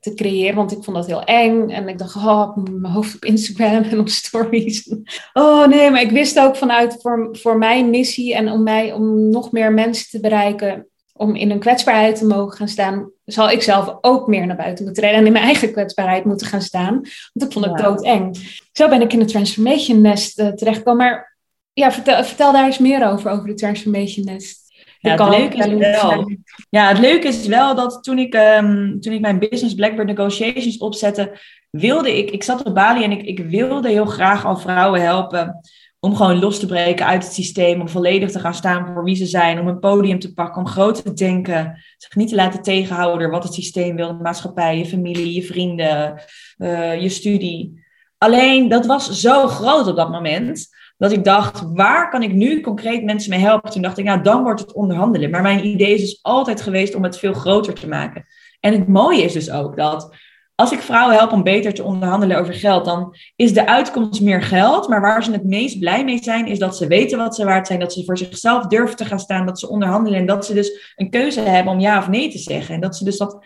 Speaker 3: te creëren, want ik vond dat heel eng. En ik dacht, oh, mijn hoofd op Instagram en op stories. Oh nee, maar ik wist ook vanuit voor, voor mijn missie en om mij om nog meer mensen te bereiken, om in hun kwetsbaarheid te mogen gaan staan, zal ik zelf ook meer naar buiten moeten treden en in mijn eigen kwetsbaarheid moeten gaan staan. Want ik vond het ja. doodeng. Zo ben ik in de Transformation Nest uh, terechtgekomen. Maar ja, vertel, vertel daar eens meer over, over de Transformation Nest.
Speaker 4: Ja, het leuke is wel, ja, het leuke is wel dat toen ik, um, toen ik mijn business Blackbird Negotiations opzette, wilde ik, ik zat op Bali en ik, ik wilde heel graag al vrouwen helpen om gewoon los te breken uit het systeem, om volledig te gaan staan voor wie ze zijn, om een podium te pakken, om groot te denken, zich niet te laten tegenhouden door wat het systeem wil, de maatschappij, je familie, je vrienden, uh, je studie. Alleen dat was zo groot op dat moment dat ik dacht, waar kan ik nu concreet mensen mee helpen? Toen dacht ik, nou, dan wordt het onderhandelen. Maar mijn idee is dus altijd geweest om het veel groter te maken. En het mooie is dus ook dat als ik vrouwen help om beter te onderhandelen over geld, dan is de uitkomst meer geld. Maar waar ze het meest blij mee zijn, is dat ze weten wat ze waard zijn, dat ze voor zichzelf durven te gaan staan, dat ze onderhandelen en dat ze dus een keuze hebben om ja of nee te zeggen. En dat ze dus dat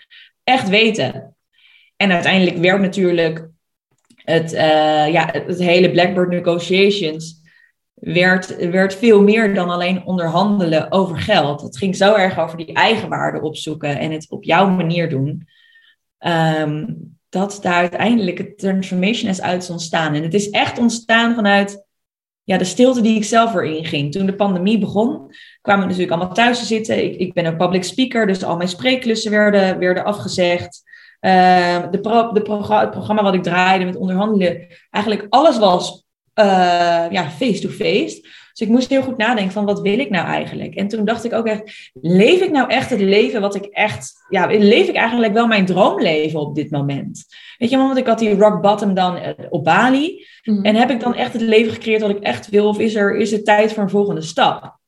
Speaker 4: echt weten. En uiteindelijk werkt natuurlijk het, uh, ja, het hele Blackbird Negotiations werd, werd veel meer dan alleen onderhandelen over geld. Het ging zo erg over die eigenwaarde opzoeken en het op jouw manier doen. Um, dat daar uiteindelijk het transformation is uit ontstaan. En het is echt ontstaan vanuit ja, de stilte die ik zelf erin ging. Toen de pandemie begon, kwamen we natuurlijk allemaal thuis te zitten. Ik, ik ben een public speaker, dus al mijn spreekklussen werden, werden afgezegd. Uh, de pro, de het programma wat ik draaide met onderhandelen, eigenlijk alles was uh, ja, face-to-face. Dus ik moest heel goed nadenken van wat wil ik nou eigenlijk? En toen dacht ik ook echt, leef ik nou echt het leven wat ik echt, ja, leef ik eigenlijk wel mijn droomleven op dit moment? Weet je, want ik had die rock bottom dan eh, op Bali. Mhm. En heb ik dan echt het leven gecreëerd wat ik echt wil? Of is er is het tijd voor een volgende stap?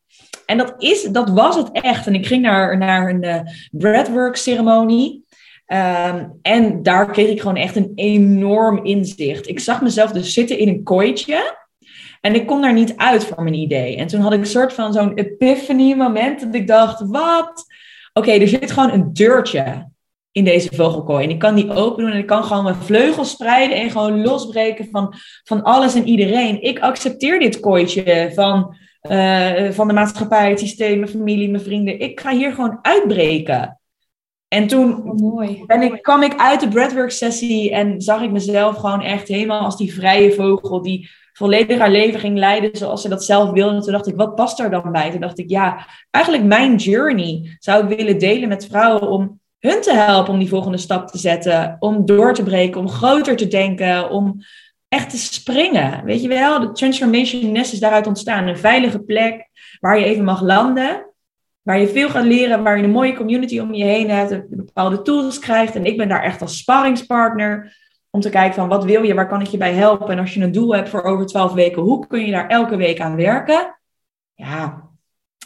Speaker 4: En dat, is, dat was het echt. En ik ging naar, naar een uh, breathwork ceremonie. Um, en daar kreeg ik gewoon echt een enorm inzicht. Ik zag mezelf dus zitten in een kooitje. En ik kon daar niet uit voor mijn idee. En toen had ik een soort van zo'n epiphany moment. Dat ik dacht, wat? Oké, er zit gewoon een deurtje in deze vogelkooi. En ik kan die open doen en ik kan gewoon mijn vleugels spreiden en gewoon losbreken van, van alles en iedereen. Ik accepteer dit kooitje van, uh, van de maatschappij, het systeem, mijn familie, mijn vrienden. Ik ga hier gewoon uitbreken. En toen oh, mooi. Ben ik, kwam ik uit de breathwork sessie en zag ik mezelf gewoon echt helemaal als die vrije vogel die volledig haar leven ging leiden zoals ze dat zelf wilde. En toen dacht ik, wat past er dan bij? Toen dacht ik, ja, eigenlijk mijn journey zou ik willen delen met vrouwen om hun te helpen om die volgende stap te zetten, om door te breken, om groter te denken, om echt te springen. Weet je wel, de Transformation Nest is daaruit ontstaan. Een veilige plek waar je even mag landen waar je veel gaat leren, waar je een mooie community om je heen hebt, bepaalde tools krijgt. En ik ben daar echt als sparringspartner om te kijken van wat wil je, waar kan ik je bij helpen. En als je een doel hebt voor over twaalf weken, hoe kun je daar elke week aan werken? Ja,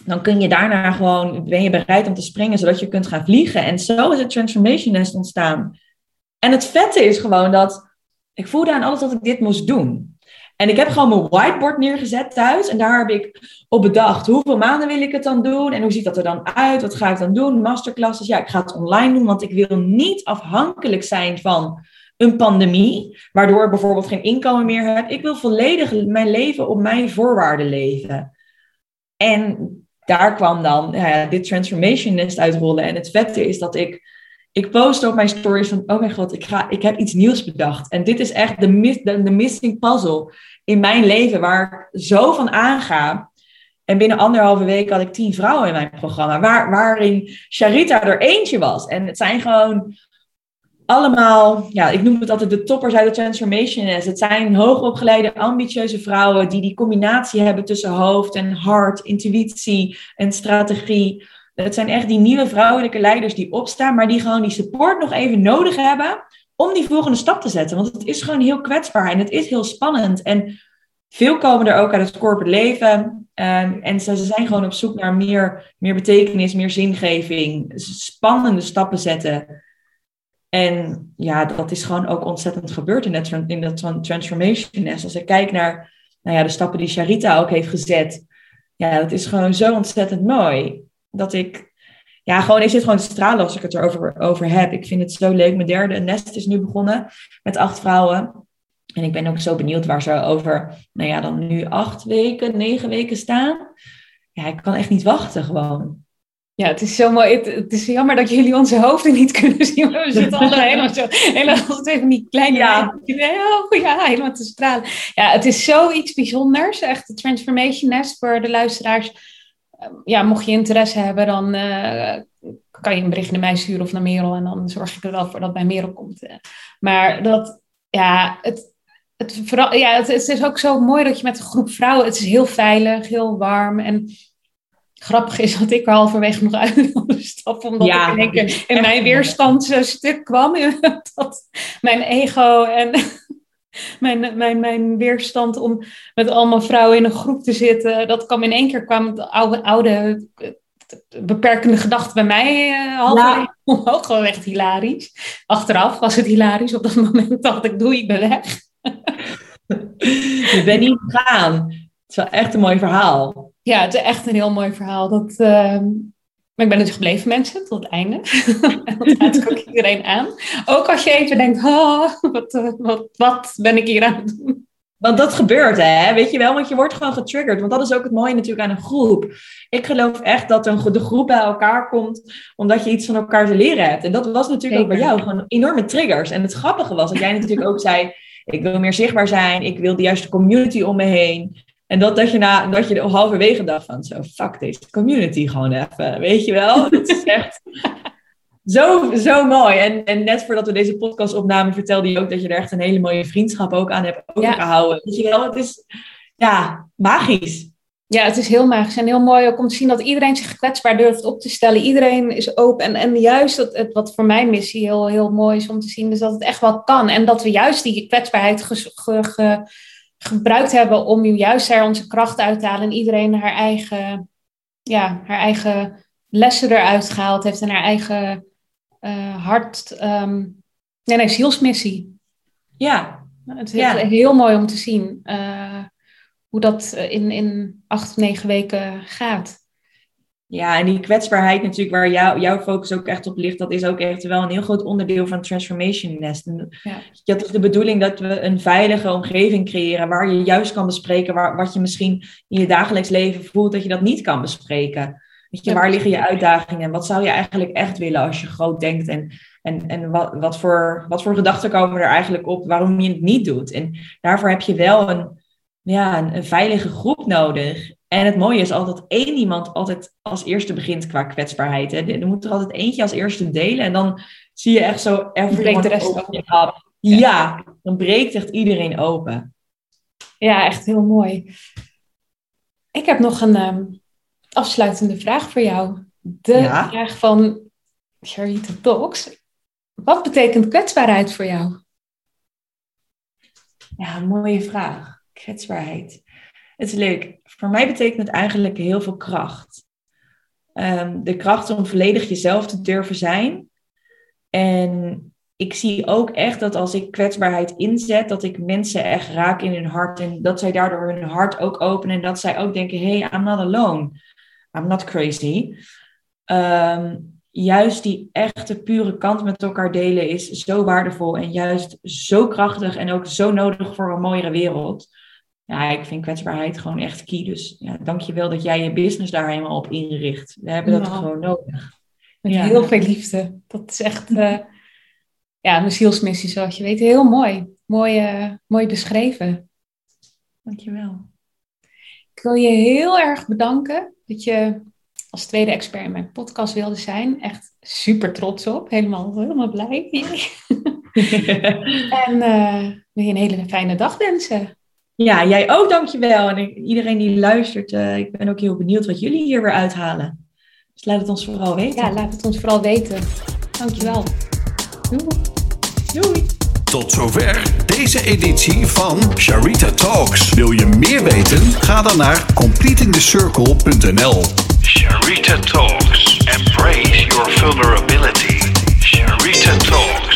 Speaker 4: dan kun je daarna gewoon, ben je bereid om te springen, zodat je kunt gaan vliegen. En zo is het Transformation Nest ontstaan. En het vette is gewoon dat ik voelde aan alles dat ik dit moest doen. En ik heb gewoon mijn whiteboard neergezet thuis. En daar heb ik op bedacht, hoeveel maanden wil ik het dan doen? En hoe ziet dat er dan uit? Wat ga ik dan doen? Masterclasses? Ja, ik ga het online doen, want ik wil niet afhankelijk zijn van een pandemie, waardoor ik bijvoorbeeld geen inkomen meer heb. Ik wil volledig mijn leven op mijn voorwaarden leven. En daar kwam dan ja, dit Transformation Nest uitrollen. En het vette is dat ik ik post op mijn stories van, oh mijn god, ik, ga, ik heb iets nieuws bedacht. En dit is echt de, de, de missing puzzle in mijn leven waar ik zo van aanga. En binnen anderhalve week had ik tien vrouwen in mijn programma, waar, waarin Sharita er eentje was. En het zijn gewoon allemaal, ja, ik noem het altijd de toppers uit de Transformation Het zijn hoogopgeleide, ambitieuze vrouwen die die combinatie hebben tussen hoofd en hart, intuïtie en strategie. Het zijn echt die nieuwe vrouwelijke leiders die opstaan, maar die gewoon die support nog even nodig hebben om die volgende stap te zetten. Want het is gewoon heel kwetsbaar en het is heel spannend. En veel komen er ook uit het corporate leven. Ehm, en ze, zijn gewoon op zoek naar meer, meer betekenis, meer zingeving, spannende stappen zetten. En ja, dat is gewoon ook ontzettend gebeurd in dat, in dat tran- transformation. Als ik kijk naar nou ja, de stappen die Sharita ook heeft gezet. Ja, dat is gewoon zo ontzettend mooi. Dat ik, ja, gewoon, ik zit gewoon te stralen als ik het erover over heb. Ik vind het zo leuk. Mijn derde nest is nu begonnen met acht vrouwen. En ik ben ook zo benieuwd waar ze over, nou ja, dan nu acht weken, negen weken staan. Ja, ik kan echt niet wachten gewoon.
Speaker 3: Ja, het is zo mooi. Het, het is jammer dat jullie onze hoofden niet kunnen zien. Maar we zitten allemaal helemaal zo. Helemaal even die kleine.
Speaker 4: Ja.
Speaker 3: Oh, ja, helemaal te stralen. Ja, het is zoiets bijzonders. Echt de Transformation Nest voor de luisteraars. Ja, mocht je interesse hebben, dan eh, kan je een bericht naar mij sturen of naar Merel. En dan zorg ik er wel voor dat bij Merel komt. eh. Maar dat, ja, het, het, vooral, ja, het, het is ook zo mooi dat je met een groep vrouwen. Het is heel veilig, heel warm. En grappig is dat ik er halverwege nog uit wilde stappen. Omdat
Speaker 4: Ja,
Speaker 3: ik in, één keer in mijn
Speaker 4: mooi.
Speaker 3: weerstandsstuk kwam. dat mijn ego en mijn, mijn, mijn weerstand om met allemaal vrouwen in een groep te zitten. Dat kwam in één keer kwam de oude, oude eh, beperkende gedachte bij mij eh halverwege omhoog. Gewoon echt hilarisch. Achteraf was het hilarisch. Op dat moment dacht ik, doe ik ben weg.
Speaker 4: Je bent niet gegaan. Het is wel echt een mooi verhaal.
Speaker 3: Ja, het is echt een heel mooi verhaal. Dat, ehm, maar ik ben dus gebleven, mensen, tot het einde. en dat raad ik ook iedereen aan. Ook als je even denkt, oh, wat, eh, wat, wat ben ik hier aan het doen?
Speaker 4: Want dat gebeurt, hè? Weet je wel? Want je wordt gewoon getriggerd. Want dat is ook het mooie natuurlijk aan een groep. Ik geloof echt dat een, de groep bij elkaar komt omdat je iets van elkaar te leren hebt. En dat was natuurlijk ook bij jou gewoon enorme triggers. En het grappige was dat jij natuurlijk ook zei: ik wil meer zichtbaar zijn, ik wil de juiste community om me heen. En dat, dat je na dat je halverwege dacht van zo, fuck deze community gewoon even. Weet je wel? Het is echt zo, zo mooi. En, en net voordat we deze podcast opnamen, vertelde je ook dat je er echt een hele mooie vriendschap ook aan hebt overgehouden. Weet je wel? Het is ja, magisch.
Speaker 3: Ja, het is heel magisch en heel mooi ook om te zien dat iedereen zich kwetsbaar durft op te stellen. Iedereen is open. En, en juist dat, het, wat voor mijn missie heel, heel mooi is om te zien, is dat het echt wel kan. En dat we juist die kwetsbaarheid ge- ge- gebruikt hebben om juist daar onze kracht uit te halen. En iedereen haar eigen, ja, haar eigen lessen eruit gehaald heeft en haar eigen eh, hart, ehm, nee, nee, zielsmissie.
Speaker 4: Ja,
Speaker 3: Het is
Speaker 4: Ja.
Speaker 3: heel mooi om te zien eh, hoe dat eh, in, in acht, negen weken gaat.
Speaker 4: Ja, en die kwetsbaarheid natuurlijk, waar jou, jouw focus ook echt op ligt, dat is ook echt wel een heel groot onderdeel van Transformation Nest. En
Speaker 3: Ja.
Speaker 4: Dat is de bedoeling dat we een veilige omgeving creëren waar je juist kan bespreken waar, wat je misschien in je dagelijks leven voelt dat je dat niet kan bespreken. Weet je, waar liggen je uitdagingen en wat zou je eigenlijk echt willen als je groot denkt en, en, en wat, wat, voor, wat voor gedachten komen er eigenlijk op waarom je het niet doet. En daarvoor heb je wel een, ja, een, een veilige groep nodig. En het mooie is altijd één iemand altijd als eerste begint qua kwetsbaarheid. Hè. Er moet er altijd eentje als eerste delen. En dan zie je echt zo everyone
Speaker 3: de rest
Speaker 4: open. up. Ja, dan breekt echt iedereen open.
Speaker 3: ja, echt heel mooi. Ik heb nog een ehm, afsluitende vraag voor jou. De
Speaker 4: Ja.
Speaker 3: vraag van Charita Talks. Wat betekent kwetsbaarheid voor jou?
Speaker 4: Ja, mooie vraag. Kwetsbaarheid. Het is leuk. Voor mij betekent het eigenlijk heel veel kracht. Ehm, de kracht om volledig jezelf te durven zijn. En ik zie ook echt dat als ik kwetsbaarheid inzet, dat ik mensen echt raak in hun hart. En dat zij daardoor hun hart ook openen. En dat zij ook denken, hey, I'm not alone. I'm not crazy. Ehm, juist die echte pure kant met elkaar delen is zo waardevol. En juist zo krachtig en ook zo nodig voor een mooiere wereld. Ja, ik vind kwetsbaarheid gewoon echt key. Dus ja, dank je wel dat jij je business daar helemaal op inricht. We hebben dat
Speaker 3: Nou.
Speaker 4: gewoon nodig.
Speaker 3: Met
Speaker 4: Ja.
Speaker 3: heel veel liefde. Dat is echt eh, ja, mijn zielsmissie, zoals je weet. Heel mooi. Mooi, eh, mooi beschreven.
Speaker 4: Dank je wel.
Speaker 3: Ik wil je heel erg bedanken dat je als tweede expert in mijn podcast wilde zijn. Echt super trots op. Helemaal, helemaal blij. En eh, wil je een hele fijne dag wensen.
Speaker 4: Ja, jij ook, dankjewel. En iedereen die luistert, uh, ik ben ook heel benieuwd wat jullie hier weer uithalen. Dus laat het ons vooral weten.
Speaker 3: Ja, laat het ons vooral weten. Dankjewel. Doei.
Speaker 4: Doei.
Speaker 1: Tot zover deze editie van Sharita Talks. Wil je meer weten? Ga dan naar completingthecircle.nl. Sharita Talks. Embrace your vulnerability. Sharita Talks.